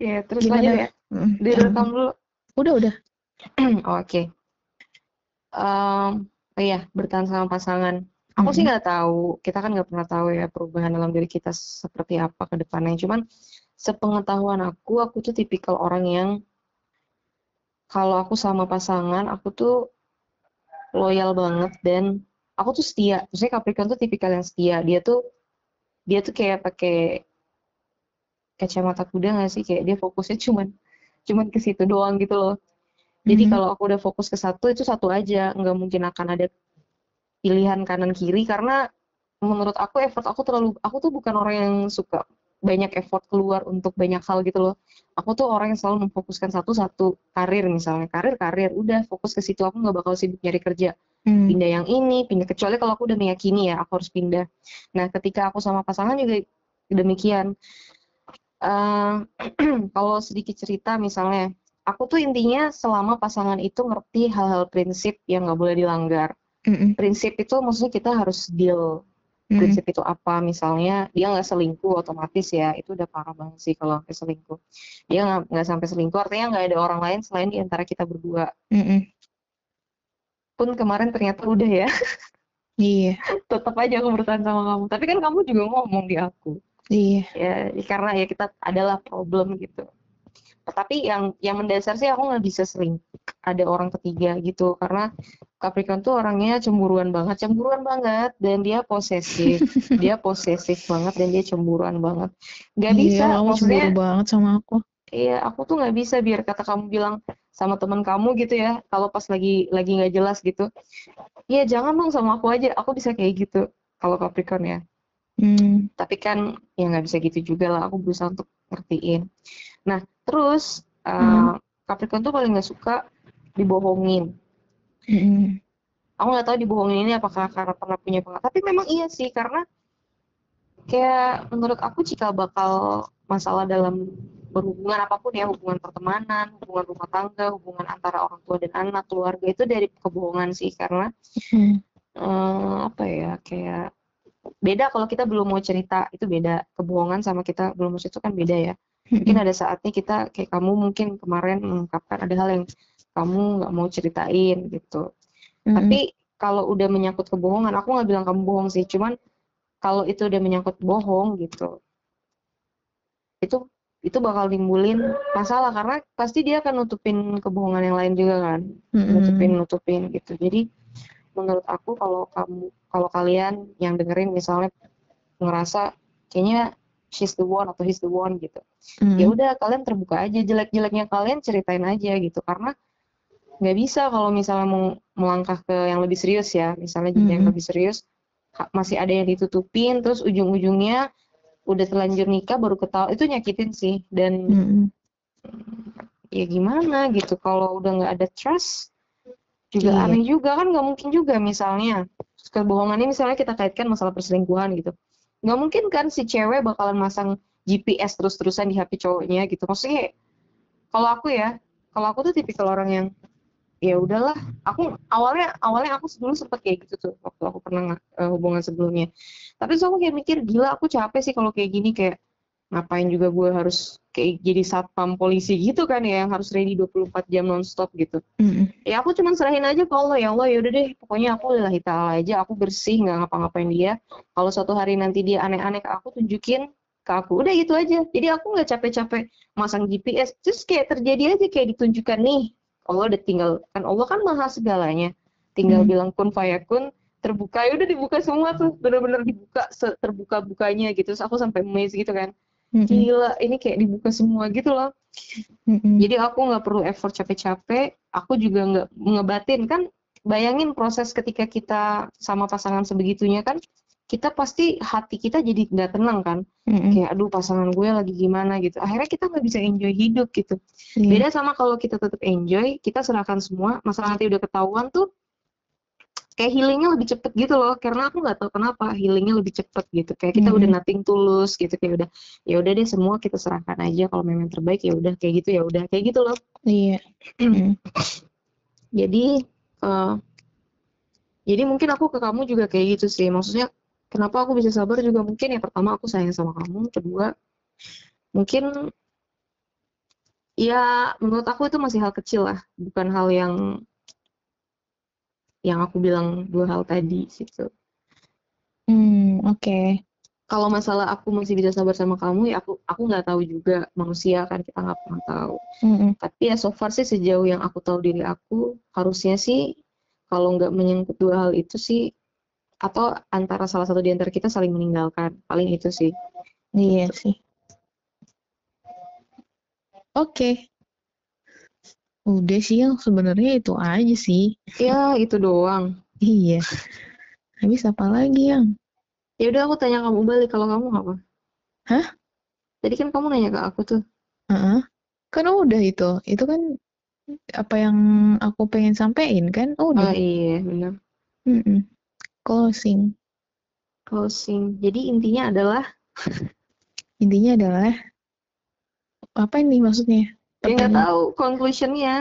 Ya, terus Gimana? lanjut ya. Mm, Direkam dulu. Udah, udah. Oh, Oke. Em, oh iya, bertahan sama pasangan. Aku sih Mm-mm. nggak tahu. Kita kan nggak pernah tahu ya perubahan dalam diri kita seperti apa ke depannya. Cuman sepengetahuan aku, aku tuh tipikal orang yang kalau aku sama pasangan, aku tuh loyal banget dan aku tuh setia. Maksudnya Capricorn tuh tipikal yang setia. Dia tuh dia tuh kayak pakai kacamata kuda nggak sih? Kayak dia fokusnya cuman cuman ke situ doang gitu loh. Jadi Mhm. kalau aku udah fokus ke satu itu satu aja, nggak mungkin akan ada pilihan kanan kiri karena menurut aku effort aku terlalu aku tuh bukan orang yang suka banyak effort keluar untuk banyak hal gitu loh. Aku tuh orang yang selalu memfokuskan satu-satu karir misalnya karir karir udah fokus ke situ aku nggak bakal sibuk nyari kerja Hmm. pindah yang ini pindah kecuali kalau aku udah meyakini ya aku harus pindah. Nah ketika aku sama pasangan juga demikian. Kalau sedikit cerita misalnya aku tuh intinya selama pasangan itu ngerti hal-hal prinsip yang nggak boleh dilanggar. Mm-mm. Prinsip itu maksudnya kita harus deal. Prinsip itu apa? Misalnya dia nggak selingkuh otomatis ya itu udah parah banget sih kalau sampai selingkuh. Dia nggak sampai selingkuh artinya nggak ada orang lain selain di antara kita berdua. Mm-mm. Pun kemarin ternyata udah ya. Iya, Tetap aja aku bertahan sama kamu. Tapi kan kamu juga ngomong di aku. Iya. Ya karena ya kita adalah problem gitu. Tapi yang yang mendasar sih aku nggak bisa sering ada orang ketiga gitu karena Capricorn tuh orangnya cemburuan banget, cemburuan banget dan dia posesif, dia posesif banget dan dia cemburuan banget. Gak Iya, bisa, kamu cemburu banget sama aku. iya aku tuh nggak bisa biar kata kamu bilang sama teman kamu gitu ya, kalau pas lagi lagi nggak jelas gitu, iya jangan dong sama aku aja, aku bisa kayak gitu kalau Capricorn ya. Hmm. Tapi kan ya nggak bisa gitu juga lah, aku berusaha untuk ngertiin. Nah terus uh, Hmm. Capricorn tuh paling nggak suka dibohongin. Mm-mm. aku nggak tahu dibohongin ini apakah karena pernah punya pengalaman tapi memang iya sih karena kayak menurut aku jika bakal masalah dalam berhubungan apa pun ya hubungan pertemanan hubungan rumah tangga hubungan antara orang tua dan anak keluarga itu dari kebohongan sih karena Hmm. eh, apa ya kayak beda kalau kita belum mau cerita itu beda. Kebohongan sama kita belum mau cerita kan beda ya. Mungkin ada saatnya kita kayak kamu mungkin kemarin mengungkapkan ada hal yang kamu nggak mau ceritain gitu. Mm-mm. tapi kalau udah menyangkut kebohongan, aku nggak bilang kamu bohong sih, cuman kalau itu udah menyangkut bohong gitu, itu itu bakal timbulin masalah. Karena pasti dia akan nutupin kebohongan yang lain juga kan, Mm-mm. nutupin nutupin gitu. Jadi menurut aku kalau kamu kalau kalian yang dengerin misalnya ngerasa kayaknya she's the one atau he's the one gitu, Mm-mm. ya udah kalian terbuka aja jelek-jeleknya kalian ceritain aja gitu karena nggak bisa kalau misalnya mau melangkah ke yang lebih serius ya misalnya jenjang yang Mhm. lebih serius masih ada yang ditutupin terus ujung-ujungnya udah terlanjur nikah baru ketawa itu nyakitin sih dan Mm-mm. ya gimana gitu kalau udah nggak ada trust juga Iya. aneh juga kan nggak mungkin juga misalnya kebohongan ini misalnya kita kaitkan masalah perselingkuhan gitu. Nggak mungkin kan si cewek bakalan masang GPS terus-terusan di HP cowoknya gitu. Maksudnya kalau aku ya kalau aku tuh tipikal orang yang ya udahlah aku awalnya awalnya aku dulu sempet kayak gitu tuh waktu aku pernah eh, hubungan sebelumnya. Tapi terus aku kayak mikir gila aku capek sih kalau kayak gini. Kayak ngapain juga gue harus kayak jadi satpam polisi gitu kan ya yang harus ready 24 jam nonstop gitu. Mm-mm. ya aku cuman serahin aja ke Allah ya Allah ya udah deh pokoknya aku lillahi ta'ala aja aku bersih nggak ngapa-ngapain dia. Kalau suatu hari nanti dia aneh-aneh ke aku tunjukin ke aku. Udah gitu aja. Jadi aku nggak capek-capek masang GPS terus kayak terjadi aja kayak ditunjukkan nih Allah udah tinggal kan Allah kan maha segalanya. Tinggal Hmm. bilang kun fayakun terbuka ya udah dibuka semua tuh bener-bener dibuka terbuka bukanya gitu. Terus aku sampai amazed gitu kan Mm-mm. gila ini kayak dibuka semua gitu loh Mm-mm. jadi aku nggak perlu effort capek-capek, aku juga nggak ngebatin kan. Bayangin proses ketika kita sama pasangan sebegitunya kan, kita pasti hati kita jadi nggak tenang kan. Mm-mm. Kayak aduh pasangan gue lagi gimana gitu. Akhirnya kita nggak bisa enjoy hidup gitu. Iya. Beda sama kalau kita tetap enjoy, kita serahkan semua. Masalah nanti udah ketahuan tuh kayak healingnya lebih cepet gitu loh. Karena aku nggak tahu kenapa healingnya lebih cepet gitu. Kayak kita udah Mhm. nothing tulus gitu. Kayak udah ya udah deh semua kita serahkan aja. Kalau memang terbaik ya udah kayak gitu ya udah kayak gitu loh. Iya. Mm. Jadi eh, jadi mungkin aku ke kamu juga kayak gitu sih. Maksudnya kenapa aku bisa sabar juga mungkin yang pertama aku sayang sama kamu, kedua mungkin Ya, menurut aku itu masih hal kecil lah, bukan hal yang yang aku bilang dua hal tadi gitu. Hmm, oke. Kalau masalah aku masih bisa sabar sama kamu, ya aku aku nggak tahu juga manusia kan kita nggak pernah tahu. Mm-mm. Tapi ya so far sih sejauh yang aku tahu diri aku, harusnya sih kalau nggak menyangkut dua hal itu sih, atau antara salah satu di antara kita saling meninggalkan, paling itu sih. Iya sih. Oke. Udah sih yang sebenarnya itu aja sih. Ya itu doang. Iya. Habis apa lagi yang? Ya udah aku tanya kamu balik kalau kamu apa? Hah? Tadi kan kamu nanya ke aku tuh. Heeh. Kan udah itu. Itu kan apa yang aku pengen sampein kan? Oh Udah. iya benar. Mm-mm. Closing. Closing. Jadi intinya adalah Intinya adalah apa ini maksudnya? Ya nggak Pertanyaan. tahu conclusionnya.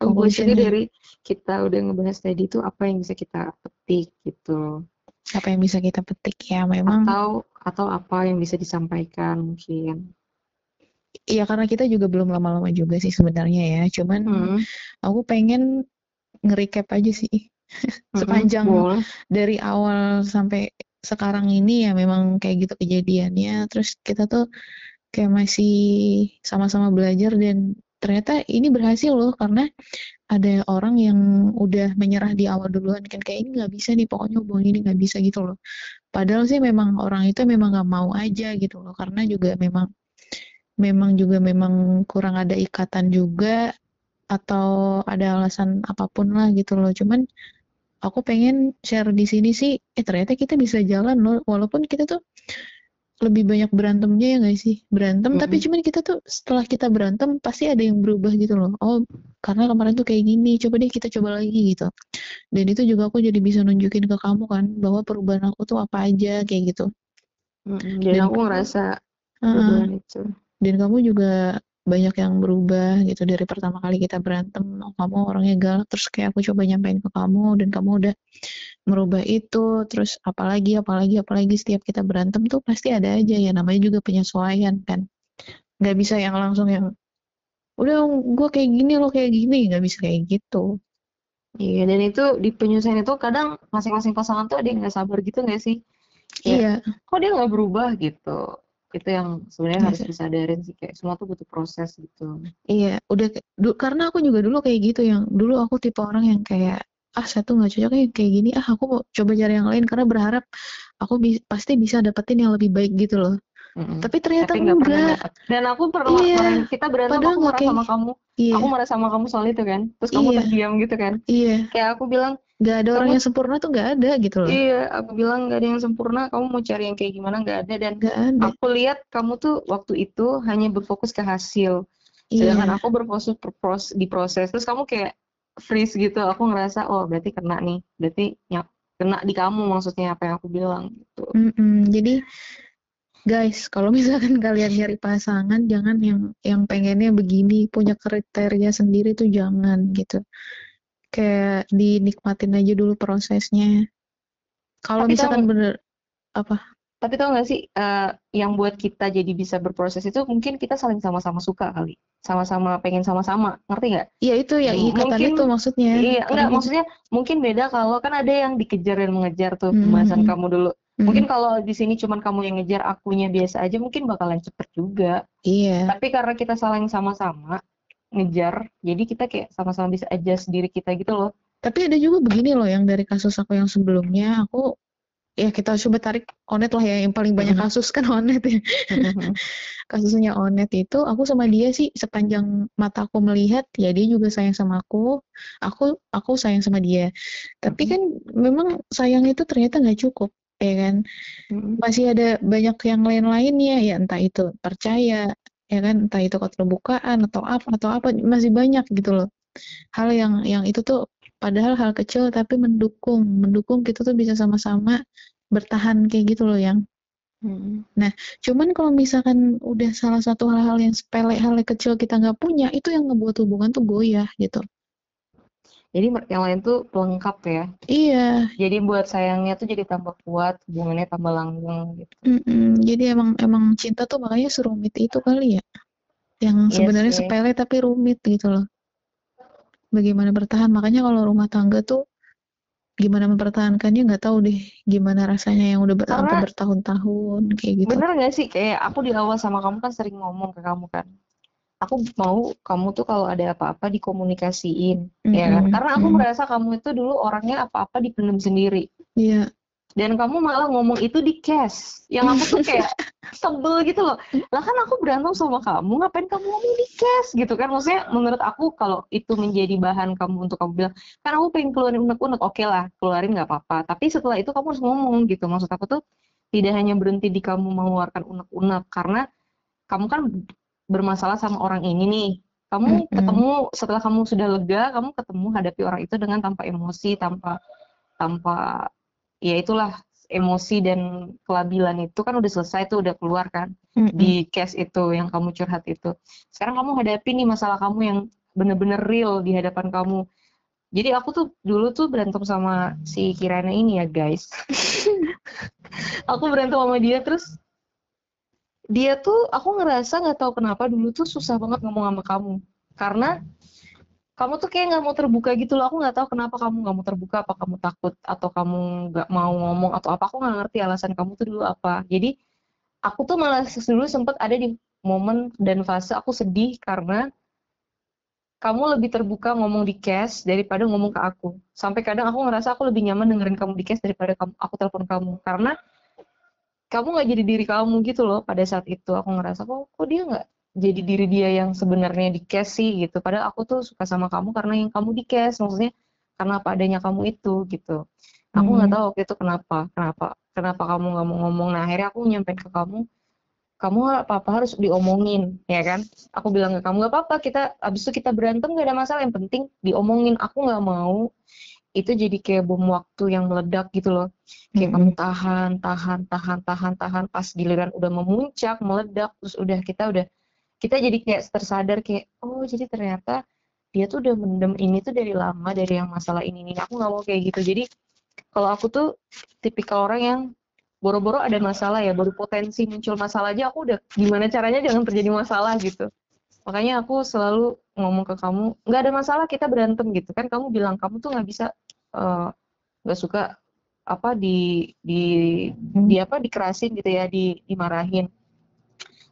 Conclusionnya dari kita udah ngebahas tadi itu apa yang bisa kita petik gitu. Apa yang bisa kita petik ya memang. Atau atau apa yang bisa disampaikan mungkin. Iya karena kita juga belum lama-lama juga sih sebenarnya ya. Cuman Hmm. aku pengen nge-recap aja sih. Sepanjang Boleh. dari awal sampai sekarang ini ya memang kayak gitu kejadiannya. Terus kita tuh kayak masih sama-sama belajar dan ternyata ini berhasil loh karena ada orang yang udah menyerah di awal duluan kan kayak ini nggak bisa nih pokoknya hubungan ini nggak bisa gitu loh. Padahal sih memang orang itu memang nggak mau aja gitu loh karena juga memang memang juga memang kurang ada ikatan juga atau ada alasan apa pun lah gitu loh. Cuman aku pengen share di sini sih, eh ternyata kita bisa jalan loh, walaupun kita tuh lebih banyak berantemnya ya nggak sih? Berantem, tapi Mm-mm. cuman kita tuh setelah kita berantem pasti ada yang berubah gitu loh. Oh, karena kemarin tuh kayak gini, coba deh kita coba lagi gitu. Dan itu juga aku jadi bisa nunjukin ke kamu kan, bahwa perubahan aku tuh apa aja kayak gitu. Mm-mm. Dan Dan aku ngerasa Heeh. perubahan itu. dan kamu juga banyak yang berubah gitu. Dari pertama kali kita berantem oh, kamu orangnya galak terus kayak aku coba nyampein ke kamu dan kamu udah merubah itu. Terus apalagi apalagi apalagi setiap kita berantem tuh pasti ada aja ya namanya juga penyesuaian kan. Nggak bisa yang langsung yang udah gue kayak gini lo kayak gini. Nggak bisa kayak gitu. Iya, dan itu di penyelesaian itu kadang masing-masing pasangan tuh ada yang nggak sabar gitu nggak sih? Kayak, iya. Kok dia nggak berubah? gitu? Itu yang sebenarnya harus Iya. disadarin sih, kayak semua tuh butuh proses gitu. Iya, udah du- karena aku juga dulu kayak gitu yang dulu aku tipe orang yang kayak ah satu nggak cocok ya kayak gini ah aku mau coba cari yang lain karena berharap aku bi- pasti bisa dapetin yang lebih baik gitu loh. Mm-mm. Tapi ternyata Tapi enggak. Dan aku pernah Iya, kita berantem, padahal aku marah kayak sama kamu. iya, Aku marah sama kamu soal itu kan. Terus kamu iya, terdiam gitu kan. iya. Kayak aku bilang, Nggak ada orang kamu yang sempurna tuh nggak ada gitu loh. iya, aku bilang nggak ada yang sempurna. Kamu mau cari yang kayak gimana nggak ada. Dan Nggak ada. aku lihat kamu tuh waktu itu hanya berfokus ke hasil. Sedangkan Iya, aku berfokus berpros- di proses. Terus kamu kayak freeze gitu. Aku ngerasa, oh berarti kena nih. Berarti ya, kena di kamu maksudnya apa yang aku bilang gitu. Mm-mm. Jadi guys, kalau misalkan kalian nyari pasangan, jangan yang yang pengennya begini, punya kriteria sendiri tuh jangan gitu. Kayak dinikmatin aja dulu prosesnya. Kalau Tapi tahu misalkan bener apa? Tapi tau gak sih, eh, yang buat kita jadi bisa berproses itu mungkin kita saling sama-sama suka kali. Sama-sama pengen sama-sama, ngerti nggak? Ya itu yang M- ikatan Mungkin, itu maksudnya. iya, enggak, maksudnya mungkin beda kalau kan ada yang dikejar dan mengejar tuh pembahasan Mm-mm. kamu dulu. Mm-mm. Mungkin kalau di sini cuman kamu yang ngejar, akunya biasa aja, mungkin bakalan cepet juga. Iya, Tapi karena kita saling sama-sama ngejar, jadi kita kayak sama-sama bisa adjust diri kita gitu loh. tapi ada juga begini loh yang dari kasus aku yang sebelumnya, aku ya kita coba tarik Onet lah ya, yang paling banyak Mm-mm. kasus kan Onet ya. Mm-mm. Kasusnya Onet itu, aku sama dia sih sepanjang mataku melihat, ya dia juga sayang sama aku, aku aku sayang sama dia. Tapi Mm-mm. kan memang sayang itu ternyata nggak cukup, ya kan? Mm-mm. Masih ada banyak yang lain-lainnya, ya entah itu percaya, ya kan? Entah itu keterbukaan atau apa atau apa, masih banyak gitu loh. Hal yang yang itu tuh padahal hal kecil tapi mendukung, mendukung kita tuh bisa sama-sama bertahan kayak gitu loh yang. Mm-mm. Nah, cuman kalau misalkan udah salah satu hal-hal yang sepele, hal yang kecil kita nggak punya, itu yang ngebuat hubungan tuh goyah gitu. Jadi yang lain tuh pelengkap ya. Iya, Jadi buat sayangnya tuh jadi tambah kuat, hubungannya tambah langgeng gitu. mm-mm. Jadi emang emang cinta tuh makanya serumit itu kali ya. yang Iya sebenarnya sih. sepele tapi rumit gitu loh. Bagaimana bertahan? Makanya kalau rumah tangga tuh gimana mempertahankannya nggak tahu deh gimana rasanya yang udah ber- sampai Karena bertahun-tahun kayak gitu. bener gak sih kayak aku di awal sama kamu kan sering ngomong ke kamu kan. Aku mau kamu tuh kalau ada apa-apa dikomunikasiin, ya kan? Karena aku mm. merasa kamu itu dulu orangnya apa-apa dipendam sendiri. Iya, Dan kamu malah ngomong itu di cash. Yang aku tuh kayak sebel gitu loh. Lah kan aku berantem sama kamu, ngapain kamu ngomong di cash gitu kan? Maksudnya menurut aku kalau itu menjadi bahan kamu untuk kamu bilang, kan aku pengen keluarin unek-unek, oke lah, keluarin nggak apa-apa. Tapi setelah itu kamu harus ngomong gitu. Maksud aku tuh tidak hanya berhenti di kamu mengeluarkan unek-unek, karena kamu kan bermasalah sama orang ini nih. Kamu Mm-mm. ketemu setelah kamu sudah lega, kamu ketemu hadapi orang itu dengan tanpa emosi, tanpa tanpa ya itulah emosi dan kelabilan itu kan udah selesai tuh udah keluar kan Mm-mm. di case itu yang kamu curhat itu. Sekarang kamu hadapi nih masalah kamu yang bener-bener real di hadapan kamu. Jadi aku tuh dulu tuh berantem sama si Kirana ini ya guys. aku berantem sama dia terus dia tuh aku ngerasa nggak tahu kenapa dulu tuh susah banget ngomong sama kamu. Karena kamu tuh kayak nggak mau terbuka gitu loh. Aku nggak tahu kenapa kamu nggak mau terbuka apa kamu takut atau kamu nggak mau ngomong atau apa. Aku nggak ngerti alasan kamu tuh dulu apa. Jadi aku tuh malah dulu sempet ada di momen dan fase aku sedih karena kamu lebih terbuka ngomong di cash daripada ngomong ke aku. Sampai kadang aku ngerasa aku lebih nyaman dengerin kamu di cash daripada kamu, aku telepon kamu. Karena kamu nggak jadi diri kamu gitu loh pada saat itu. Aku ngerasa kok kok dia nggak jadi diri dia yang sebenarnya di cash sih? Gitu. Padahal aku tuh suka sama kamu karena yang kamu di cash maksudnya karena apa adanya kamu itu gitu. Aku nggak Hmm. tahu waktu itu kenapa kenapa kenapa kamu nggak mau ngomong. Nah akhirnya aku nyampein ke kamu kamu apa apa harus diomongin ya kan? Aku bilang ke kamu nggak apa-apa kita abis itu kita berantem nggak ada masalah yang penting diomongin. Aku nggak mau itu jadi kayak bom waktu yang meledak gitu loh. Kayak kamu Mm-mm. tahan tahan tahan tahan tahan pas giliran udah memuncak meledak terus udah kita udah kita jadi kayak tersadar kayak oh jadi ternyata dia tuh udah mendem ini tuh dari lama dari yang masalah ini ini. Aku nggak mau kayak gitu. Jadi kalau aku tuh tipikal orang yang boro-boro ada masalah ya baru potensi muncul masalah aja aku udah gimana caranya jangan terjadi masalah gitu makanya aku selalu ngomong ke kamu nggak ada masalah kita berantem gitu kan. Kamu bilang kamu tuh nggak bisa eh, nggak suka apa di di di apa dikerasin gitu ya di dimarahin.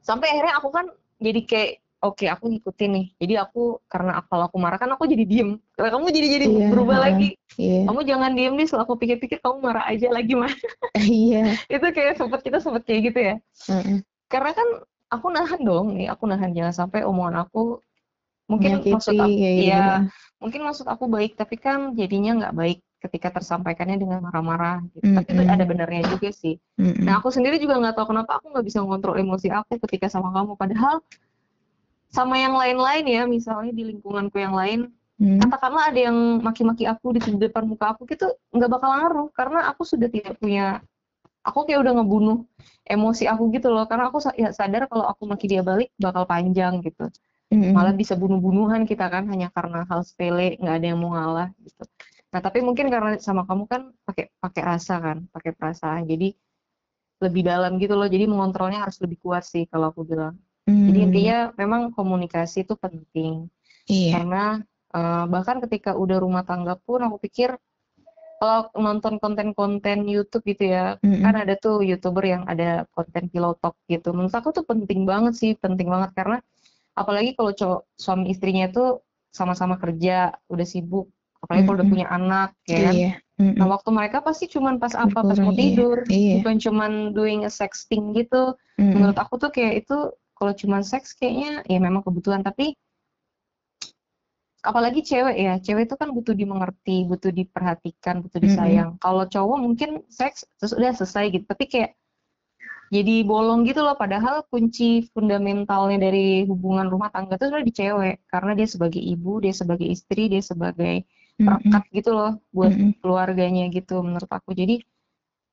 Sampai akhirnya aku kan jadi kayak oke aku ngikutin nih. Jadi aku karena kalau aku marah kan aku jadi diem. Karena kamu jadi jadi Iya, berubah lagi. Iya, kamu jangan diem nih setelah aku pikir-pikir kamu marah aja lagi mah iya, itu kayak sempet kita sempet kayak gitu ya. Heeh. karena kan aku nahan dong nih aku nahan jangan sampai omongan aku mungkin Menyakiti maksud aku gitu. ya mungkin maksud aku baik tapi kan jadinya nggak baik ketika tersampaikannya dengan marah-marah gitu tapi itu ada benarnya juga sih Mm-mm. nah aku sendiri juga nggak tahu kenapa aku nggak bisa ngontrol emosi aku ketika sama kamu padahal sama yang lain-lain ya misalnya di lingkunganku yang lain Hmm. katakanlah ada yang maki-maki aku di depan muka aku gitu nggak bakal ngaruh karena aku sudah tidak punya aku kayak udah ngebunuh emosi aku gitu loh. Karena aku ya sadar kalau aku maki dia balik bakal panjang gitu. Mm-mm. malah bisa bunuh-bunuhan kita kan hanya karena hal sepele nggak ada yang mau ngalah gitu. Nah tapi mungkin karena sama kamu kan pakai pakai rasa kan pakai perasaan. Jadi lebih dalam gitu loh. Jadi mengontrolnya harus lebih kuat sih kalau aku bilang. Jadi Hmm. intinya memang komunikasi itu penting. Iya. karena eh, bahkan ketika udah rumah tangga pun aku pikir kalau nonton konten-konten YouTube gitu ya Mm-mm. kan ada tuh youtuber yang ada konten pilotok gitu menurut aku tuh penting banget sih penting banget karena apalagi kalau cowok suami istrinya tuh sama-sama kerja udah sibuk apalagi kalau udah punya anak ya kan Iya. Mm-mm. nah waktu mereka pasti cuman pas apa pas Berkurang, mau iya. tidur Iya. bukan cuman doing a sexting gitu Mm-mm. menurut aku tuh kayak itu kalau cuman seks kayaknya ya memang kebutuhan tapi apalagi cewek ya cewek itu kan butuh dimengerti butuh diperhatikan butuh disayang. Kalau cowok mungkin seks terus udah selesai gitu. Tapi kayak jadi bolong gitu loh. Padahal kunci fundamentalnya dari hubungan rumah tangga itu sebenarnya di cewek. Karena dia sebagai ibu dia sebagai istri dia sebagai Mm-mm. perekat gitu loh buat Mm-mm. keluarganya gitu menurut aku. Jadi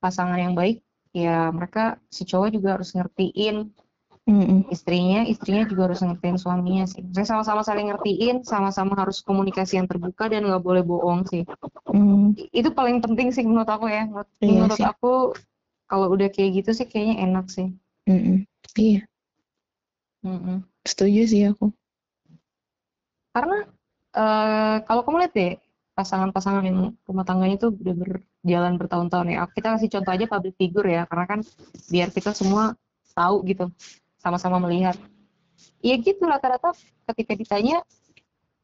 pasangan yang baik ya mereka si cowok juga harus ngertiin Mm-mm. istrinya, istrinya juga harus ngertiin suaminya sih. Maksudnya sama-sama saling ngertiin, sama-sama harus komunikasi yang terbuka dan nggak boleh bohong sih. Mm. Itu paling penting sih menurut aku ya. Menurut, Iya menurut sih. aku kalau udah kayak gitu sih kayaknya enak sih. Mm-mm. Iya. Mm-mm. setuju sih aku. Karena uh, kalau kamu lihat deh pasangan-pasangan yang rumah tangganya tuh udah berjalan bertahun-tahun ya. Kita kasih contoh aja public figure ya, karena kan biar kita semua tahu gitu, sama-sama melihat. Iya gitu rata-rata ketika ditanya,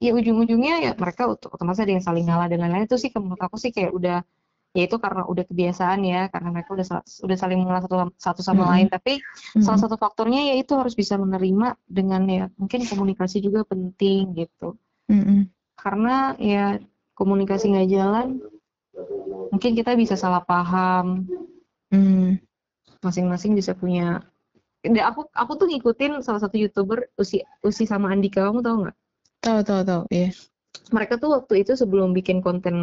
ya ujung-ujungnya ya mereka otomatis ada yang saling ngalah dan lain-lain itu sih menurut aku sih kayak udah ya itu karena udah kebiasaan ya karena mereka udah udah saling mengenal satu satu sama mm-hmm. lain tapi mm-hmm. salah satu faktornya ya itu harus bisa menerima dengan ya mungkin komunikasi juga penting gitu mm-hmm. karena ya komunikasi nggak jalan mungkin kita bisa salah paham mm. masing-masing bisa punya aku aku tuh ngikutin salah satu youtuber usi usi sama Andika kamu tau nggak tahu tahu tahu iya yeah mereka tuh waktu itu sebelum bikin konten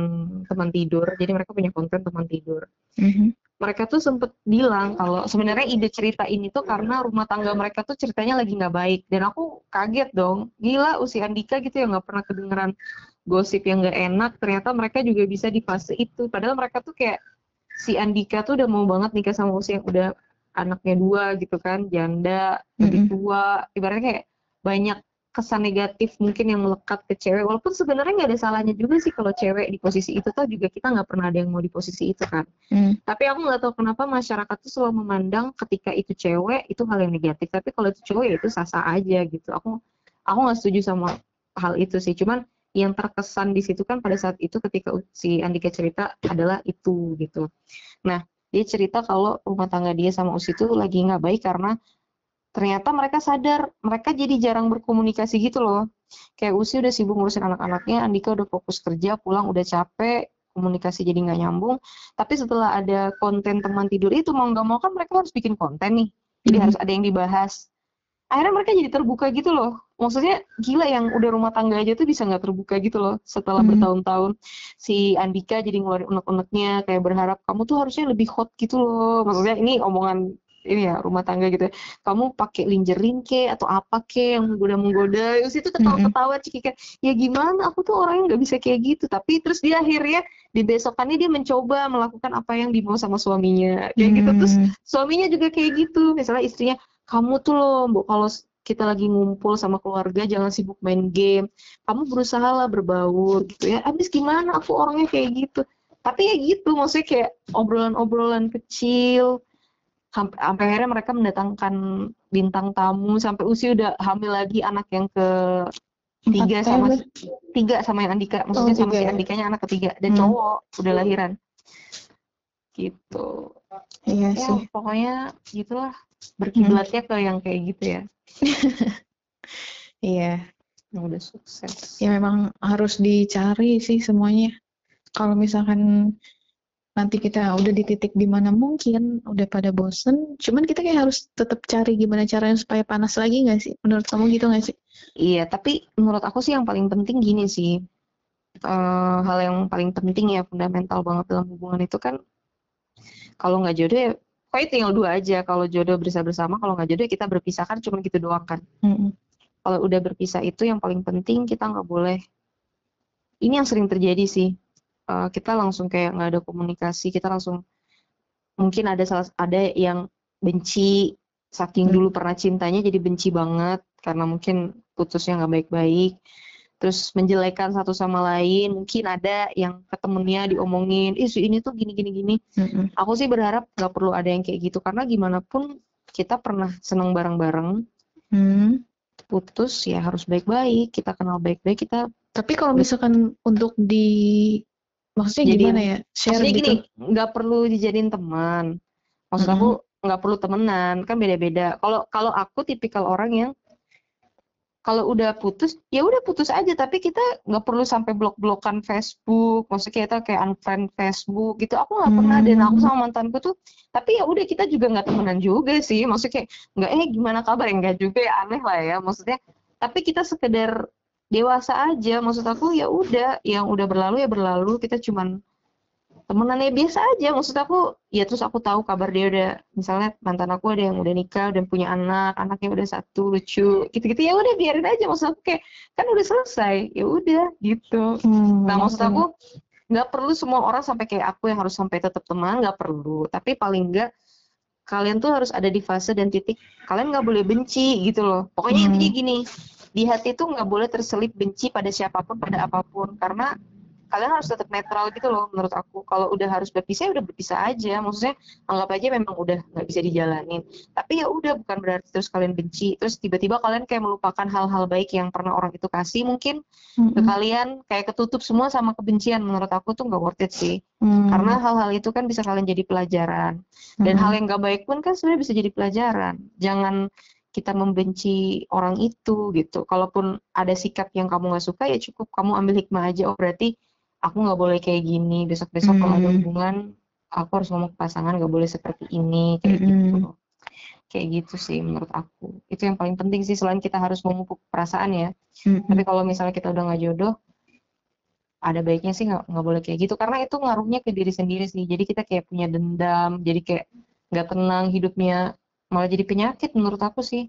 teman tidur, jadi mereka punya konten teman tidur. Mm-hmm. Mereka tuh sempet bilang kalau sebenarnya ide cerita ini tuh karena rumah tangga mereka tuh ceritanya lagi nggak baik. Dan aku kaget dong, gila usia Andika gitu ya nggak pernah kedengeran gosip yang nggak enak. Ternyata mereka juga bisa di fase itu. Padahal mereka tuh kayak si Andika tuh udah mau banget nikah sama usia yang udah anaknya dua gitu kan, janda, lebih tua. Ibaratnya kayak banyak kesan negatif mungkin yang melekat ke cewek. Walaupun sebenarnya nggak ada salahnya juga sih kalau cewek di posisi itu tuh juga kita nggak pernah ada yang mau di posisi itu kan. Hmm. tapi aku nggak tahu kenapa masyarakat tuh selalu memandang ketika itu cewek itu hal yang negatif. Tapi kalau itu cowok ya itu sah-sah aja gitu. Aku aku nggak setuju sama hal itu sih. Cuman yang terkesan di situ kan pada saat itu ketika si Andika cerita adalah itu gitu. Nah dia cerita kalau rumah tangga dia sama Usi itu lagi nggak baik karena ternyata mereka sadar mereka jadi jarang berkomunikasi gitu loh. Kayak Usi udah sibuk ngurusin anak-anaknya Andika udah fokus kerja pulang udah capek komunikasi jadi nggak nyambung. Tapi setelah ada konten teman tidur itu mau nggak mau kan mereka harus bikin konten nih. Jadi hmm. harus ada yang dibahas. Akhirnya mereka jadi terbuka gitu loh maksudnya gila yang udah rumah tangga aja tuh bisa nggak terbuka gitu loh setelah hmm. bertahun-tahun. Si Andika jadi ngeluarin unek-uneknya kayak berharap kamu tuh harusnya lebih hot gitu loh. Maksudnya ini omongan ini ya rumah tangga gitu ya. kamu pakai lingerie ke atau apa ke yang menggoda-menggoda terus itu ketawa-ketawa ciki kayak ya gimana? Aku tuh orang yang nggak bisa kayak gitu. Tapi terus dia akhirnya di besokannya dia mencoba melakukan apa yang dimau sama suaminya kayak gitu. Terus suaminya juga kayak gitu. Misalnya istrinya kamu tuh loh bu kalau kita lagi ngumpul sama keluarga jangan sibuk main game. Kamu berusaha lah berbaur gitu ya. Abis gimana? Aku orangnya kayak gitu. Tapi ya gitu maksudnya kayak obrolan-obrolan kecil. Sampai, sampai akhirnya mereka mendatangkan bintang tamu. Sampai usia udah hamil lagi anak yang ke tiga sama tiga sama yang Andika. Maksudnya oh, sama si ya? Andikanya anak ketiga. Dan hmm. cowok udah lahiran. Gitu. Iya ya, sih. pokoknya gitulah berkiblatnya hmm. ke yang kayak gitu ya iya yang udah sukses ya memang harus dicari sih semuanya kalau misalkan nanti kita udah di titik di mana mungkin udah pada bosen, cuman kita kayak harus tetap cari gimana caranya supaya panas lagi nggak sih? Menurut kamu gitu nggak sih? Iya, tapi menurut aku sih yang paling penting gini sih, uh, hal yang paling penting ya fundamental banget dalam hubungan itu kan kalau nggak jodoh ya pokoknya tinggal dua aja. Kalau jodoh bisa bersama kalau nggak jodoh ya kita berpisah kan cuma gitu doang kan. Mm -hmm. kalau udah berpisah itu yang paling penting kita nggak boleh. Ini yang sering terjadi sih. Uh, kita langsung kayak nggak ada komunikasi kita langsung mungkin ada salah ada yang benci saking hmm. dulu pernah cintanya jadi benci banget karena mungkin putusnya nggak baik-baik terus menjelekan satu sama lain mungkin ada yang ke temennya diomongin isu ini tuh gini gini gini mm-hmm. aku sih berharap nggak perlu ada yang kayak gitu karena gimana pun kita pernah senang bareng-bareng mm. putus ya harus baik-baik kita kenal baik-baik kita tapi kalau misalkan untuk di Maksudnya Jadi, gimana ya? Share maksudnya gitu. gini, nggak perlu dijadiin teman. Maksud mm -hmm. aku nggak perlu temenan, kan beda-beda. Kalau kalau aku tipikal orang yang kalau udah putus, ya udah putus aja. Tapi kita nggak perlu sampai blok-blokan Facebook. Maksudnya kita kayak unfriend Facebook gitu. Aku nggak pernah dan aku sama mantanku tuh. Tapi ya udah kita juga nggak temenan juga sih. Maksudnya kayak nggak eh gimana kabar? Enggak juga ya aneh lah ya. Maksudnya tapi kita sekedar dewasa aja maksud aku ya udah yang udah berlalu ya berlalu kita cuman temenannya biasa aja. Maksud aku ya terus aku tahu kabar dia udah misalnya mantan aku ada yang udah nikah dan punya anak anaknya udah satu lucu gitu-gitu. Ya udah biarin aja. Maksud aku kayak kan udah selesai. Ya udah gitu. Hmm, nah maksud aku nggak perlu semua orang sampai kayak aku yang harus sampai tetap teman nggak perlu. Tapi paling enggak kalian tuh harus ada di fase dan titik kalian nggak boleh benci gitu loh. Pokoknya Hmm. intinya gini, di hati tuh nggak boleh terselip benci pada siapa pun pada apa pun. Karena kalian harus tetap netral gitu loh menurut aku. Kalau udah harus berpisah ya udah berpisah aja. Maksudnya anggap aja memang udah nggak bisa dijalanin. Tapi ya udah bukan berarti terus kalian benci. Terus tiba-tiba kalian kayak melupakan hal-hal baik yang pernah orang itu kasih mungkin ke Mm-mm. kalian kayak ketutup semua sama kebencian menurut aku tuh nggak worth it sih. Hmm. Karena hal-hal itu kan bisa kalian jadi pelajaran. Dan Mm-mm. hal yang gak baik pun kan sebenarnya bisa jadi pelajaran. Jangan kita membenci orang itu gitu. Kalaupun ada sikap yang kamu nggak suka ya cukup kamu ambil hikmah aja. Oh berarti aku nggak boleh kayak gini. Besok-besok kalau ada Hmm. hubungan aku harus ngomong ke pasangan nggak boleh seperti ini kayak gitu. Mm-mm. Kayak gitu sih menurut aku. Itu yang paling penting sih selain kita harus memupuk perasaan ya. Mm-mm. Tapi kalau misalnya kita udah nggak jodoh, ada baiknya sih nggak nggak boleh kayak gitu karena itu ngaruhnya ke diri sendiri sih. Jadi kita kayak punya dendam, jadi kayak nggak tenang hidupnya, malah jadi penyakit menurut aku sih.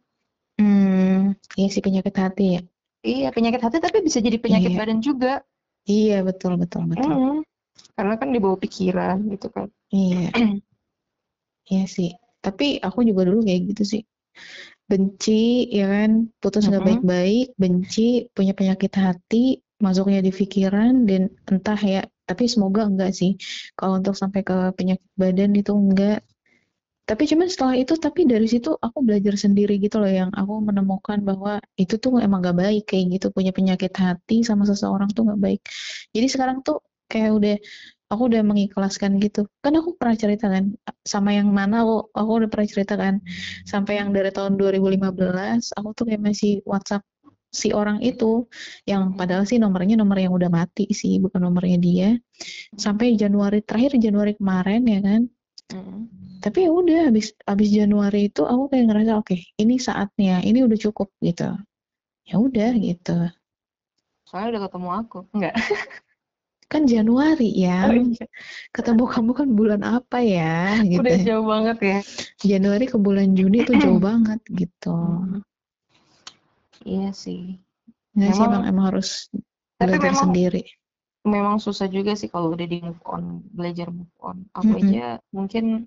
Hmm, iya sih penyakit hati ya. Iya penyakit hati tapi bisa jadi penyakit Iya. badan juga. Iya betul betul betul. Mm. Karena kan dibawa pikiran gitu kan. Iya, iya sih. Tapi aku juga dulu kayak gitu sih. Benci, ya kan, putus nggak Mm-mm. baik-baik, benci, punya penyakit hati, masuknya di pikiran, dan entah ya, tapi semoga enggak sih. Kalau untuk sampai ke penyakit badan itu enggak. Tapi cuman setelah itu, tapi dari situ aku belajar sendiri gitu loh, yang aku menemukan bahwa itu tuh emang gak baik kayak gitu, punya penyakit hati sama seseorang tuh gak baik. Jadi sekarang tuh kayak udah aku udah mengikhlaskan gitu. Kan aku pernah cerita kan sama yang mana aku aku udah pernah cerita kan sampai yang dari tahun 2015 aku tuh kayak masih WhatsApp si orang itu yang padahal sih nomornya nomor yang udah mati sih bukan nomornya dia sampai Januari terakhir Januari kemarin ya kan Mm. tapi ya udah habis habis Januari itu aku kayak ngerasa oke ini saatnya ini udah cukup gitu ya udah gitu Soalnya udah ketemu aku. Enggak. kan Januari ya Oh, iya. ketemu kamu kan bulan apa ya gitu Udah jauh banget ya. Januari ke bulan Juni itu jauh banget gitu Iya sih. nggak sih Memang- emang emang harus belajar memang- sendiri memang susah juga sih kalau udah di move on, belajar move on. Aku Mm-mm. aja mungkin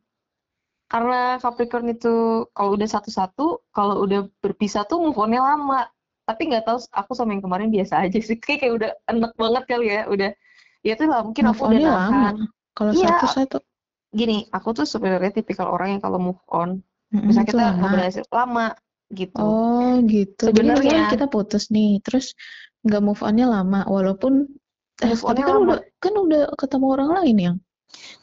karena Capricorn itu kalau udah satu-satu, kalau udah berpisah tuh move on-nya lama. Tapi nggak tahu aku sama yang kemarin biasa aja sih. Kayak, kayak udah enek banget kali ya, udah ya itu lah mungkin move aku udah nahan. lama kalau Iya. satu-satu Gini, aku tuh sebenarnya tipikal orang yang kalau move on, mm-mm, misalnya kita lama berhasil lama gitu. oh gitu Sebenarnya- kita putus nih terus nggak move on-nya lama walaupun Move kan udah kan udah ketemu orang lain yang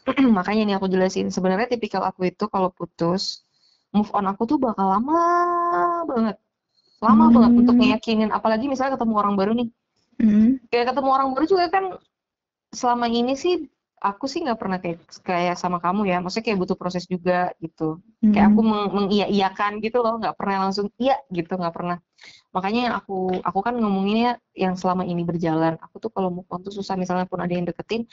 Makanya nih aku jelasin. Sebenarnya tipikal aku itu kalau putus, move on aku tuh bakal lama banget. Lama Hmm. banget untuk ngeyakinin. Apalagi misalnya ketemu orang baru nih. Mm-mm. Kayak ketemu orang baru juga kan selama ini sih aku sih nggak pernah kayak kayak sama kamu ya. Maksudnya kayak butuh proses juga gitu. Kayak aku Mm-mm. meng mengiya-iyakan gitu loh. Nggak pernah langsung iya gitu. Nggak pernah. Makanya yang aku aku kan ngomonginnya yang selama ini berjalan. Aku tuh kalau move on tuh susah. Misalnya pun ada yang deketin,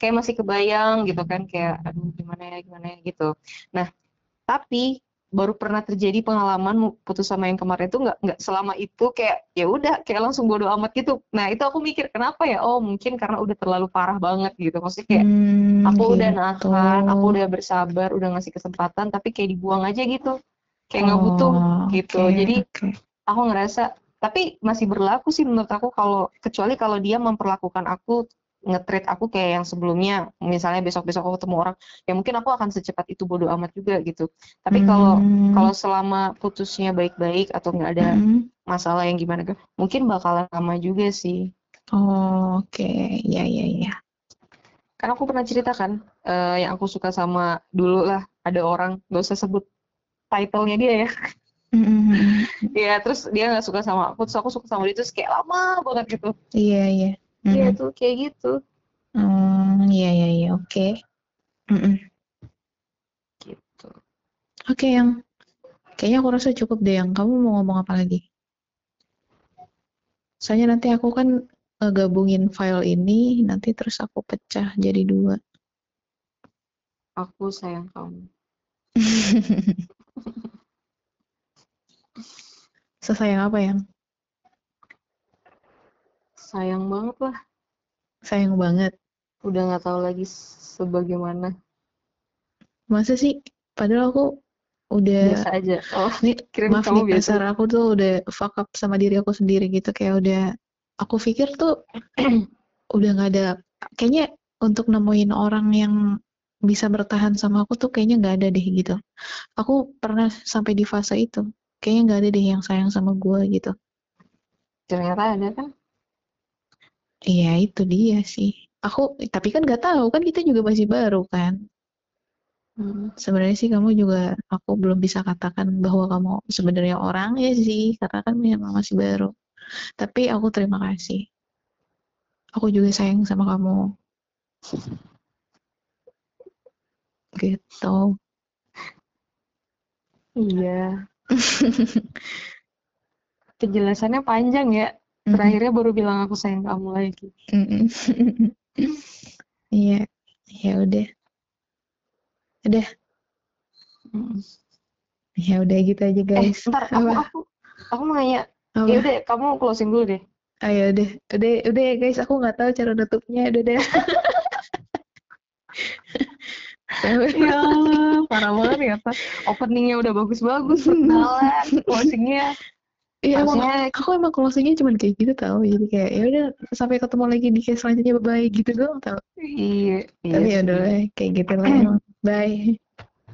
kayak masih kebayang gitu kan kayak aduh gimana ya gimana ya gitu nah tapi baru pernah terjadi pengalaman putus sama yang kemarin itu nggak nggak selama itu kayak ya udah kayak langsung bodo amat gitu. Nah itu aku mikir kenapa ya? Oh mungkin karena udah terlalu parah banget gitu. Maksudnya kayak Hmm, aku udah gitu. nahan aku udah bersabar udah ngasih kesempatan tapi kayak dibuang aja gitu. Kayak nggak butuh Oh, gitu. oke, jadi oke. aku ngerasa tapi masih berlaku sih menurut aku kalau kecuali kalau dia memperlakukan aku nge-treat aku kayak yang sebelumnya misalnya besok-besok aku ketemu orang ya mungkin aku akan secepat itu bodo amat juga gitu. Tapi kalau Hmm, kalau selama putusnya baik-baik atau nggak ada mm-mm. masalah yang gimana mungkin bakalan lama juga sih. Oh, oke. Ya ya ya. Kan aku pernah cerita kan eh, yang aku suka sama dulu lah ada orang nggak usah sebut title-nya dia ya. Mm-mm. ya terus dia nggak suka sama aku terus aku suka sama dia terus kayak lama banget gitu. Iya iya. Iya Mm-mm. tuh kayak gitu Hmm, iya iya iya oke. Mm-mm. gitu Oke yang kayaknya aku rasa cukup deh yang kamu mau ngomong apa lagi? Soalnya nanti aku kan eh, gabungin file ini nanti terus aku pecah jadi dua. aku sayang kamu Sesayang apa yang? Sayang banget lah. Sayang banget. udah nggak tahu lagi sebagaimana. Masa sih? Padahal aku udah biasa aja. Oh ini kira maaf kamu nih biasa. kasar aku tuh udah fuck up sama diri aku sendiri gitu. Kayak udah aku pikir tuh udah nggak ada kayaknya untuk nemuin orang yang bisa bertahan sama aku tuh kayaknya nggak ada deh gitu. Aku pernah sampai di fase itu. Kayaknya nggak ada deh yang sayang sama gue gitu. Ternyata ada kan iya itu dia sih. Aku tapi kan nggak tahu kan kita juga masih baru kan? Hmm. sebenarnya sih kamu juga aku belum bisa katakan bahwa kamu sebenarnya orangnya sih karena kan memang masih baru. Tapi aku terima kasih. Aku juga sayang sama kamu. Gitu. Iya. Penjelasannya panjang ya. Terakhirnya baru bilang aku sayang kamu lagi. Iya ya udah. Udah. Ya udah gitu aja eh guys. ntar aku aku aku mau nanya. Ya udah kamu closing dulu deh. Ayo udah. Udah udah ya guys. Aku nggak tahu cara nutupnya. Udah deh. Ya Allah parah banget ya Pak. Openingnya udah bagus-bagus perkenalan closingnya Iya emang aku emang closingnya cuma kayak gitu tau. Jadi kayak ya udah sampai ketemu lagi di case selanjutnya bye bye gitu doang tau. Iya iya tapi ya sih. udah kayak gitu lah bye